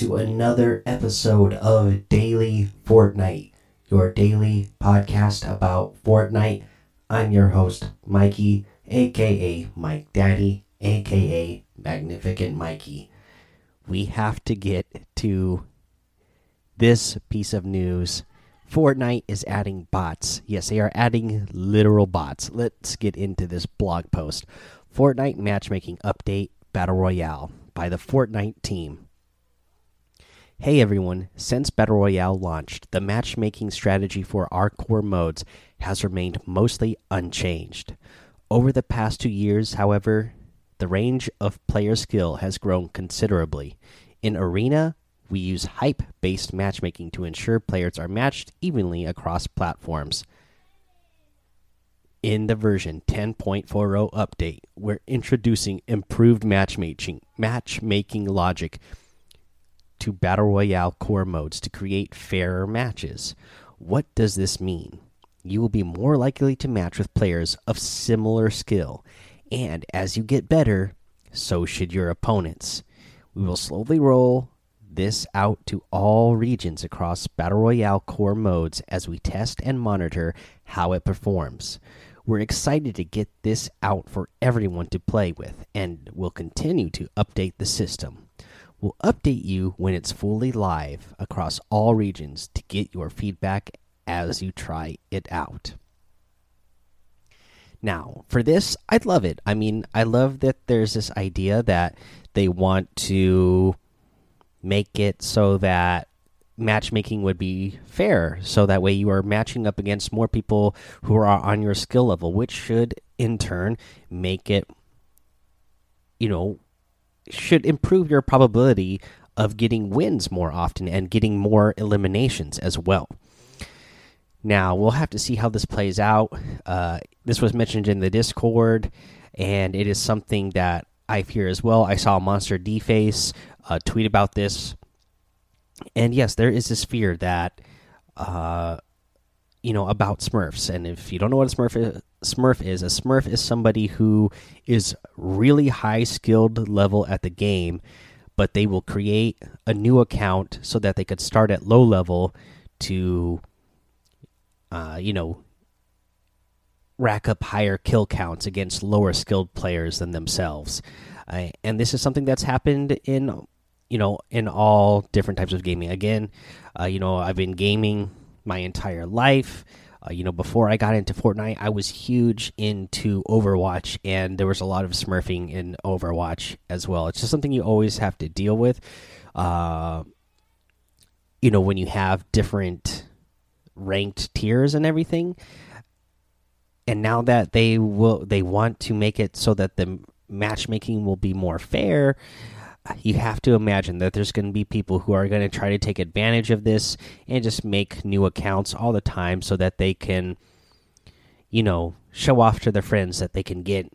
To another episode of Daily Fortnite, your daily podcast about Fortnite. I'm your host, Mikey, aka Mike Daddy, aka Magnificent Mikey. We have to get to this piece of news. Fortnite is adding bots. Yes, they are adding literal bots. Let's get into this blog post. Fortnite matchmaking update Battle Royale by the Fortnite team. Hey everyone, since Battle Royale launched, the matchmaking strategy for our core modes has remained mostly unchanged. Over the past two years, however, the range of player skill has grown considerably. In Arena, we use hype based matchmaking to ensure players are matched evenly across platforms. In the version 10.40 update, we're introducing improved matchmaking matchmaking logic to Battle Royale core modes to create fairer matches. What does this mean? You will be more likely to match with players of similar skill, and as you get better, so should your opponents. We will slowly roll this out to all regions across Battle Royale core modes as we test and monitor how it performs. We're excited to get this out for everyone to play with, and we'll continue to update the system. We'll update you when it's fully live across all regions to get your feedback as you try it out. Now, for this, I'd love it. I mean, I love that there's this idea that they want to make it so that matchmaking would be fair so that way you are matching up against more people who are on your skill level which should in turn make it you know should improve your probability of getting wins more often and getting more eliminations as well. Now we'll have to see how this plays out. Uh, this was mentioned in the discord and it is something that i fear as well. I saw MonsterDface uh, tweet about this. And yes, there is this fear that, uh, you know, about Smurfs. And if you don't know what a Smurf is, Smurf is, a Smurf is somebody who is really high skilled level at the game, but they will create a new account so that they could start at low level to, uh, you know, rack up higher kill counts against lower skilled players than themselves. Uh, and this is something that's happened in you know, in all different types of gaming. Again, uh, you know, I've been gaming my entire life. Uh, you know, before I got into Fortnite, I was huge into Overwatch, and there was a lot of smurfing in Overwatch as well. It's just something you always have to deal with. Uh, you know, when you have different ranked tiers and everything. And now that they will, they want to make it so that the matchmaking will be more fair you have to imagine that there's going to be people who are going to try to take advantage of this and just make new accounts all the time so that they can you know show off to their friends that they can get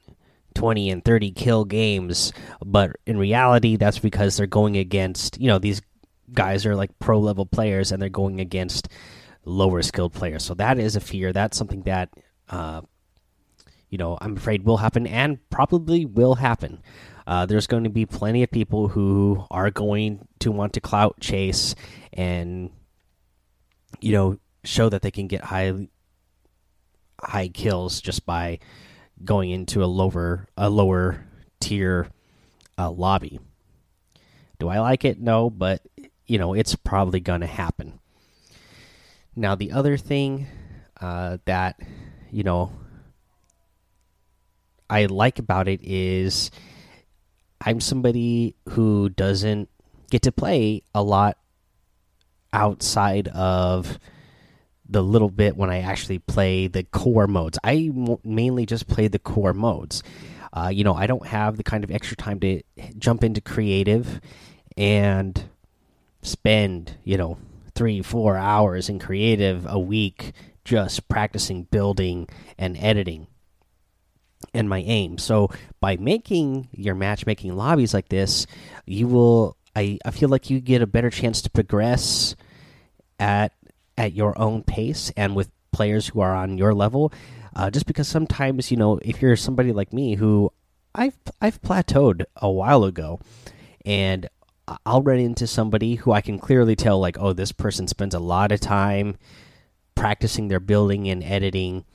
20 and 30 kill games. But in reality that's because they're going against you know these guys are like pro level players and they're going against lower skilled players. So that is a fear. That's something that uh you know i'm afraid will happen and probably will happen uh, there's going to be plenty of people who are going to want to clout chase and you know show that they can get high high kills just by going into a lower a lower tier uh, lobby. Do I like it? No, but you know it's probably going to happen. Now the other thing uh, that you know I like about it is I'm somebody who doesn't get to play a lot outside of the little bit when I actually play the core modes. I mainly just play the core modes. Uh, you know, I don't have the kind of extra time to jump into creative and spend, you know, three, four hours in creative a week just practicing building and editing and my aim. So by making your matchmaking lobbies like this, you will I, I feel like you get a better chance to progress at at your own pace and with players who are on your level. Uh, just because sometimes you know if you're somebody like me who I've I've plateaued a while ago, and I'll run into somebody who I can clearly tell, like, oh, this person spends a lot of time practicing their building and editing.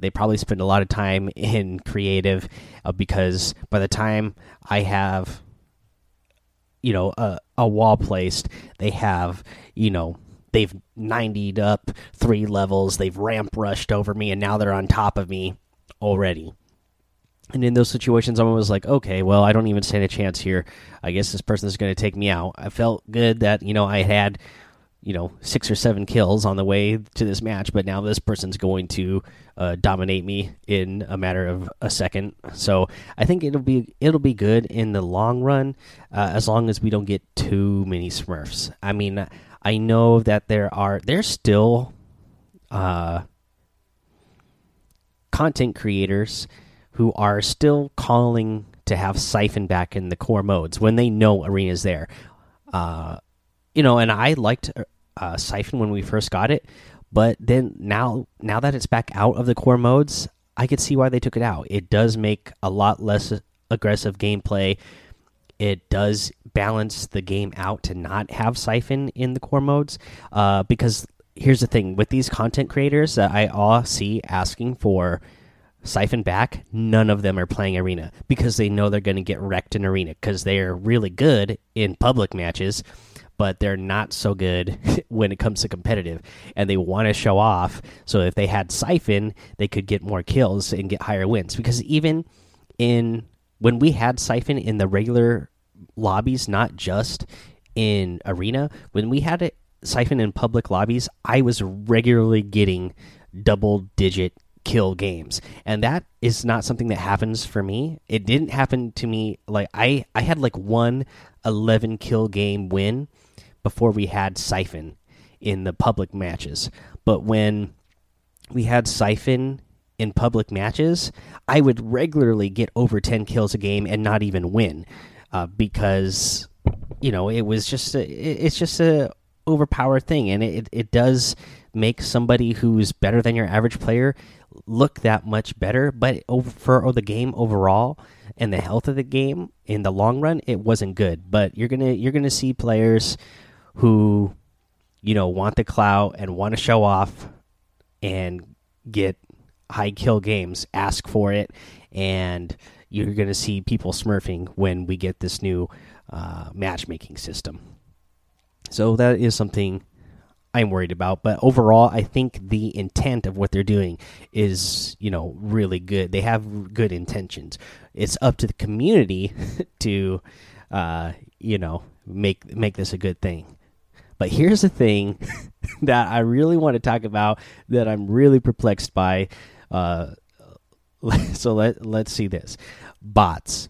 They probably spend a lot of time in creative uh, because by the time I have, you know, a, a wall placed, they have, you know, they've 90'd up three levels, they've ramp rushed over me, and now they're on top of me already. And in those situations, I'm always like, okay, well, I don't even stand a chance here. I guess this person is going to take me out. I felt good that, you know, I had you know six or seven kills on the way to this match but now this person's going to uh, dominate me in a matter of a second. So i think it'll be it'll be good in the long run uh, as long as we don't get too many smurfs. I mean i know that there are there's still uh, content creators who are still calling to have siphon back in the core modes when they know arena's there. Uh, you know, and I liked uh, Siphon when we first got it, but then now now that it's back out of the core modes, I could see why they took it out. It does make a lot less aggressive gameplay. It does balance the game out to not have Siphon in the core modes, uh, because here's the thing with these content creators that I all see asking for Siphon back, none of them are playing Arena because they know they're going to get wrecked in Arena because they are really good in public matches but they're not so good when it comes to competitive and they want to show off. So if they had siphon they could get more kills and get higher wins. Because even in when we had siphon in the regular lobbies not just in arena when we had it siphon in public lobbies i was regularly getting double digit kill games. And that is not something that happens for me. It didn't happen to me like i i had like one 11 kill game win before we had Siphon in the public matches. But when we had Siphon in public matches, I would regularly get over 10 kills a game and not even win uh, because you know it was just a, it's just a overpowered thing. And it, it does make somebody who's better than your average player look that much better. But over for the game overall and the health of the game in the long run it wasn't good. But you're gonna you're gonna see players who you know want the clout and want to show off and get high kill games ask for it. And you're going to see people smurfing when we get this new uh, matchmaking system. So that is something i'm worried about. But overall i think the intent of what they're doing is you know really good. They have good intentions. It's up to the community to uh, you know make make this a good thing but here's the thing that I really want to talk about that I'm really perplexed by. Uh, so let let's see this bots.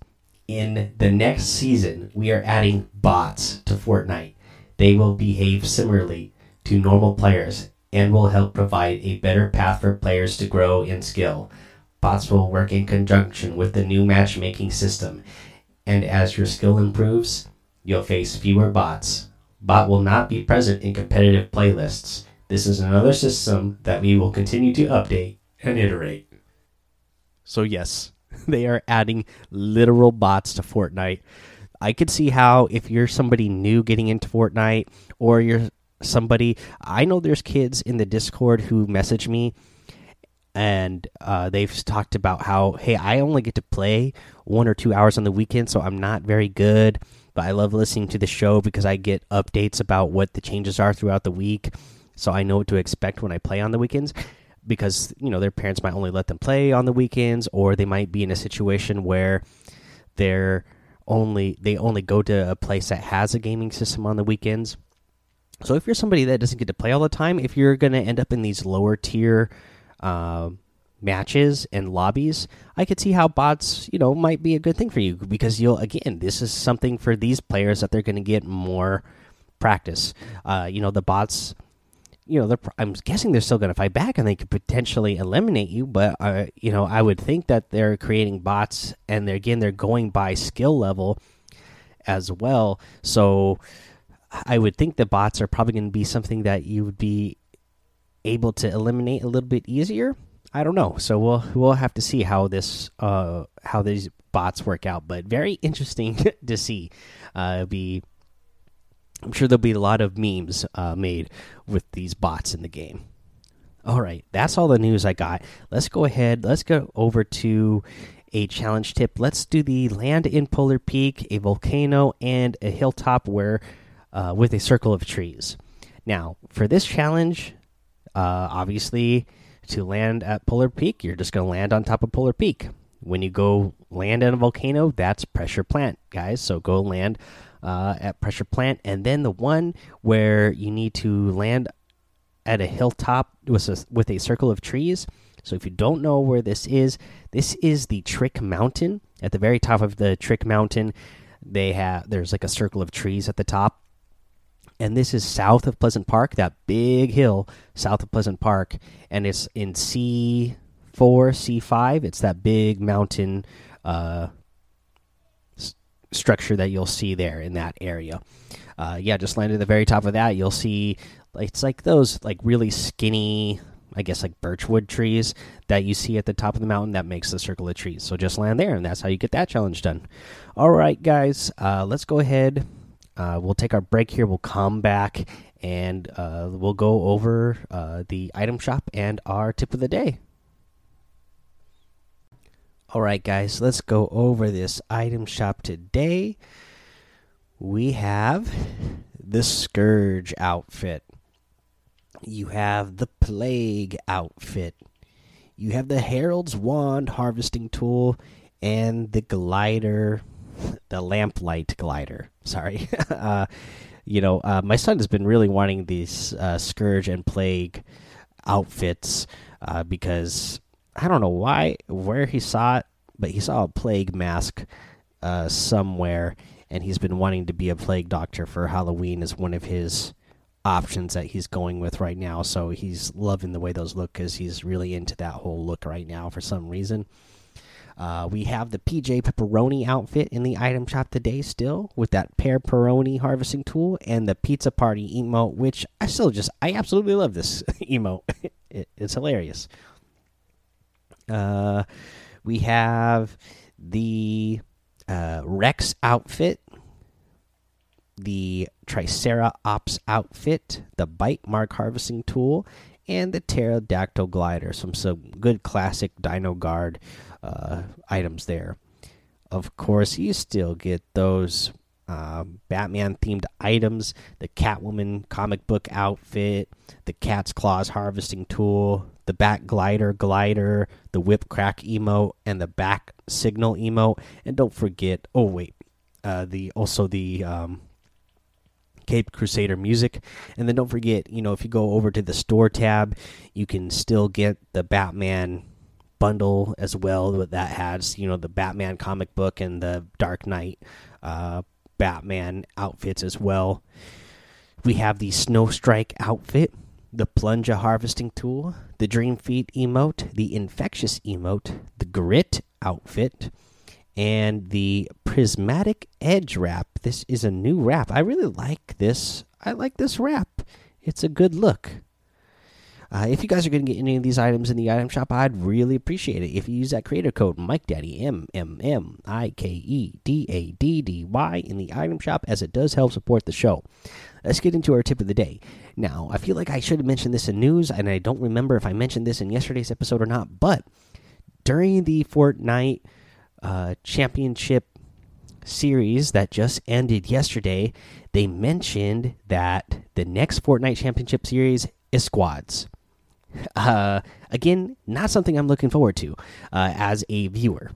In the next season, we are adding bots to Fortnite. They will behave similarly to normal players and will help provide a better path for players to grow in skill. Bots will work in conjunction with the new matchmaking system, and as your skill improves, you'll face fewer bots bot will not be present in competitive playlists. This is another system that we will continue to update and iterate. So, yes, they are adding literal bots to Fortnite. I could see how if you're somebody new getting into Fortnite or you're somebody, I know there's kids in the Discord who message me and uh, they've talked about how, hey, I only get to play one or two hours on the weekend, so I'm not very good but I love listening to the show because I get updates about what the changes are throughout the week. So I know what to expect when I play on the weekends because, you know, their parents might only let them play on the weekends or they might be in a situation where they're only they only go to a place that has a gaming system on the weekends. So if you're somebody that doesn't get to play all the time, if you're going to end up in these lower tier uh, matches and lobbies, I could see how bots, you know, might be a good thing for you because you'll again, this is something for these players that they're going to get more practice. Uh, you know, the bots, you know, they're I'm guessing they're still going to fight back and they could potentially eliminate you, but uh, you know, I would think that they're creating bots and they're again they're going by skill level as well. So I would think the bots are probably going to be something that you would be able to eliminate a little bit easier I don't know. So we'll we'll have to see how this uh how these bots work out. But very interesting to see. Uh, be I'm sure there'll be a lot of memes uh, made with these bots in the game. All right, that's all the news I got. Let's go ahead. Let's go over to a challenge tip. Let's do the land in Polar Peak, a volcano, and a hilltop where uh, with a circle of trees. Now, for this challenge, uh, obviously, to land at Polar Peak, you're just going to land on top of Polar Peak. When you go land in a volcano, that's pressure plant, guys. So go land uh, at pressure plant, and then the one where you need to land at a hilltop with a, with a circle of trees. So if you don't know where this is, this is the Trick Mountain. At the very top of the Trick Mountain, they have there's like a circle of trees at the top. And this is south of Pleasant Park, that big hill south of Pleasant Park, and it's in C four, C five. It's that big mountain uh, structure that you'll see there in that area. Uh, yeah, just land at the very top of that. You'll see it's like those like really skinny, I guess like birchwood trees that you see at the top of the mountain that makes the circle of trees. So just land there, and that's how you get that challenge done. All right, guys, uh, let's go ahead. Uh, we'll take our break here. We'll come back and uh, we'll go over uh, the item shop and our tip of the day. All right, guys, let's go over this item shop today. We have the Scourge outfit. You have the Plague outfit. You have the Herald's Wand harvesting tool and the glider, the lamplight glider. Sorry. uh, you know, uh, my son has been really wanting these uh, Scourge and Plague outfits uh, because I don't know why where he saw it, but he saw a plague mask uh, somewhere, and he's been wanting to be a plague doctor for Halloween as one of his options that he's going with right now. So he's loving the way those look because he's really into that whole look right now for some reason. Uh, we have the PJ Pepperoni outfit in the item shop today, still with that pear pepperoni harvesting tool and the pizza party emote, which I still just I absolutely love this emote. it, it's hilarious. Uh, we have the uh, Rex outfit, the Triceratops outfit, the Bite Mark harvesting tool, and the Pterodactyl glider. Some some good classic Dino Guard uh, items there. Of course, you still get those uh, Batman themed items the Catwoman comic book outfit, the Cat's Claws harvesting tool, the Bat Glider glider, the Whip Crack emote, and the Bat Signal emote. And don't forget, oh, wait, uh, the also the um, Cape Crusader music. And then don't forget, you know, if you go over to the store tab, you can still get the Batman bundle as well that has you know the batman comic book and the dark knight uh, Batman outfits as well. We have the Snowstrike outfit, the Plunger harvesting tool, the Dream Feet emote, the Infectious emote, the Grit outfit, and the Prismatic Edge wrap. This is a new wrap. I really like this. I like this wrap. It's a good look. Uh, if you guys are going to get any of these items in the item shop, I'd really appreciate it if you use that creator code MikeDaddy M M M I K E D A D D Y in the item shop, as it does help support the show. Let's get into our tip of the day. Now, I feel like I should have mentioned this in news, and I don't remember if I mentioned this in yesterday's episode or not. But during the Fortnite uh, Championship series that just ended yesterday, they mentioned that the next Fortnite Championship series is squads. Uh, again, not something I'm looking forward to uh, as a viewer.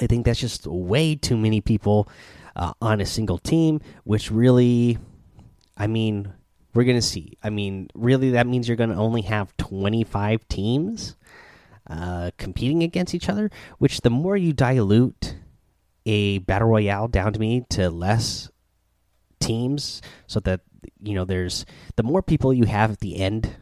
I think that's just way too many people uh, on a single team, which really, I mean, we're going to see. I mean, really, that means you're going to only have 25 teams uh, competing against each other, which the more you dilute a battle royale down to me to less teams so that you know there's the more people you have at the end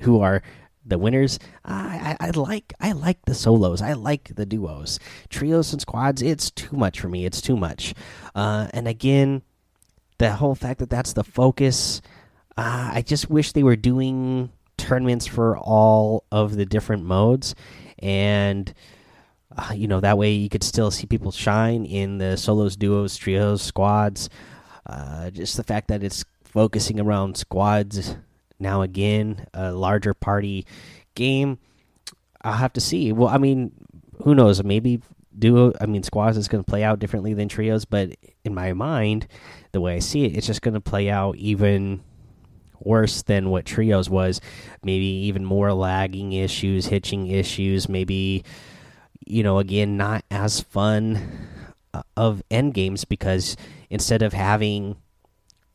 who are the winners. I, I, I, like I like the solos. I like the duos, trios and squads. It's too much for me. It's too much. Uh, and again, the whole fact that that's the focus. Uh, I just wish they were doing tournaments for all of the different modes, and uh, you know that way you could still see people shine in the solos, duos, trios, squads. Uh, just the fact that it's focusing around squads now again, a larger party game. I'll have to see. Well, I mean, who knows? Maybe duo. I mean, squads is going to play out differently than trios, but in my mind, the way I see it, it's just going to play out even worse than what trios was. Maybe even more lagging issues, hitching issues. Maybe you know, again, not as fun uh, of end games because instead of having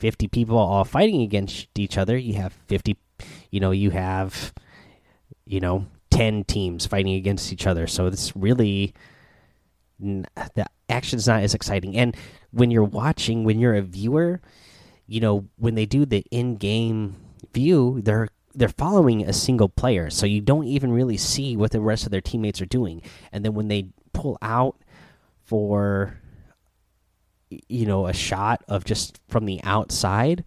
50 people all fighting against each other, you have 50, you know, you have, you know, 10 teams fighting against each other. So it's really, the action's not as exciting. And when you're watching, when you're a viewer, you know, when they do the in game view, they're they're following a single player, so you don't even really see what the rest of their teammates are doing. And then when they pull out for you know a shot of just from the outside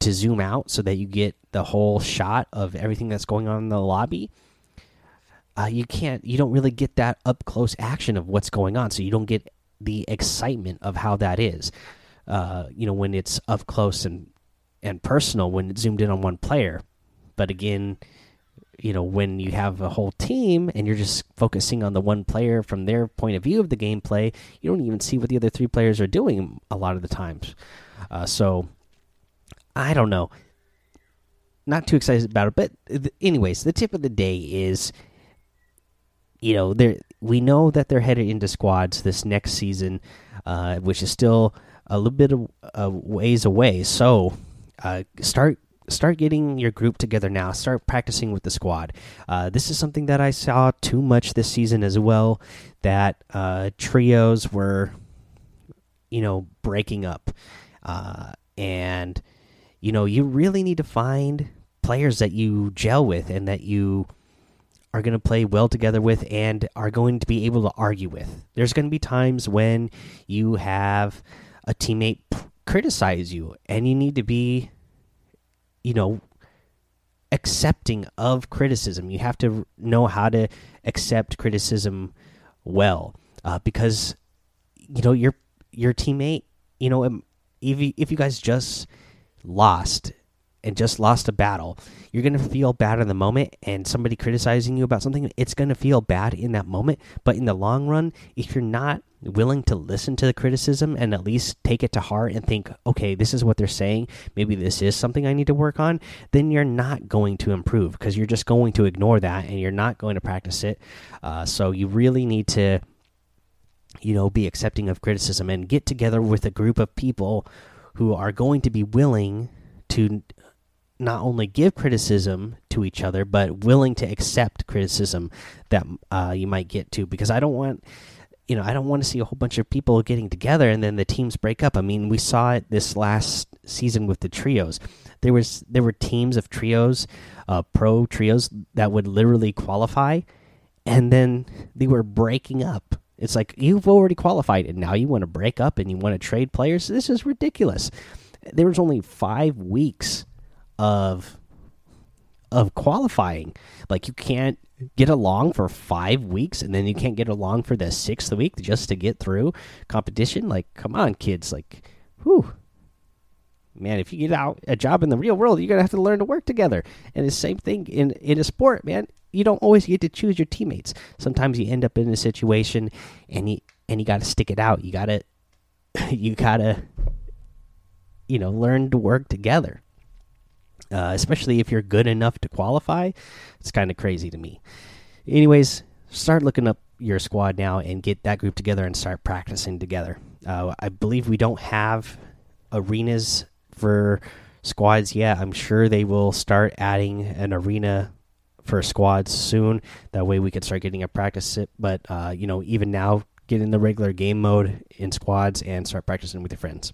to zoom out so that you get the whole shot of everything that's going on in the lobby uh, you can't you don't really get that up close action of what's going on. So you don't get the excitement of how that is. Uh, you know when it's up close and and personal when it's zoomed in on one player. But again you know when you have a whole team and you're just focusing on the one player from their point of view of the gameplay you don't even see what the other three players are doing a lot of the times. Uh, so i don't know. Not too excited about it but anyways the tip of the day is you know there we know that they're headed into squads this next season uh, which is still a little bit of ways away. So uh, start start getting your group together now. Start practicing with the squad. Uh, this is something that I saw too much this season as well. That uh, trios were, you know, breaking up, uh, and you know you really need to find players that you gel with and that you are going to play well together with and are going to be able to argue with. There's going to be times when you have a teammate criticize you and you need to be you know accepting of criticism. You have to know how to accept criticism well, uh, because you know your your teammate. You know, if you, if you guys just lost and just lost a battle, you're gonna feel bad in the moment. And somebody criticizing you about something, it's gonna feel bad in that moment. But in the long run, if you're not willing to listen to the criticism and at least take it to heart and think, okay, this is what they're saying. Maybe this is something I need to work on. Then you're not going to improve because you're just going to ignore that and you're not going to practice it. Uh, so you really need to, you know, be accepting of criticism and get together with a group of people who are going to be willing to not only give criticism to each other, but willing to accept criticism that uh, you might get to. Because I don't want you know, I don't want to see a whole bunch of people getting together and then the teams break up. I mean, we saw it this last season with the trios. There was there were teams of trios, uh, pro trios that would literally qualify, and then they were breaking up. It's like you've already qualified, and now you want to break up and you want to trade players. This is ridiculous. There was only five weeks of of qualifying. Like you can't get along for five weeks and then you can't get along for the sixth week just to get through competition. Like, come on, kids. Like, whew. Man, if you get out a job in the real world, you're gonna have to learn to work together. And the same thing in in a sport, man. You don't always get to choose your teammates. Sometimes you end up in a situation and you and you got to stick it out. You gotta you gotta you know learn to work together uh, especially if you're good enough to qualify. It's kind of crazy to me. Anyways, start looking up your squad now and get that group together and start practicing together. Uh, I believe we don't have arenas for squads yet. I'm sure they will start adding an arena for squads soon. That way we can start getting a practice it. But uh, you know, even now, get in the regular game mode in squads and start practicing with your friends.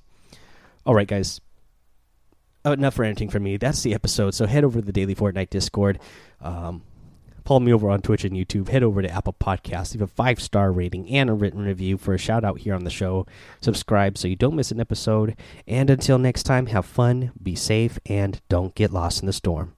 All right, guys oh, enough ranting from me. That's the episode. So head over to the Daily Fortnite Discord. Um, follow me over on Twitch and YouTube. Head over to Apple Podcasts. Leave a five star rating and a written review for a shout out here on the show. Subscribe so you don't miss an episode. And until next time, have fun, be safe, and don't get lost in the storm.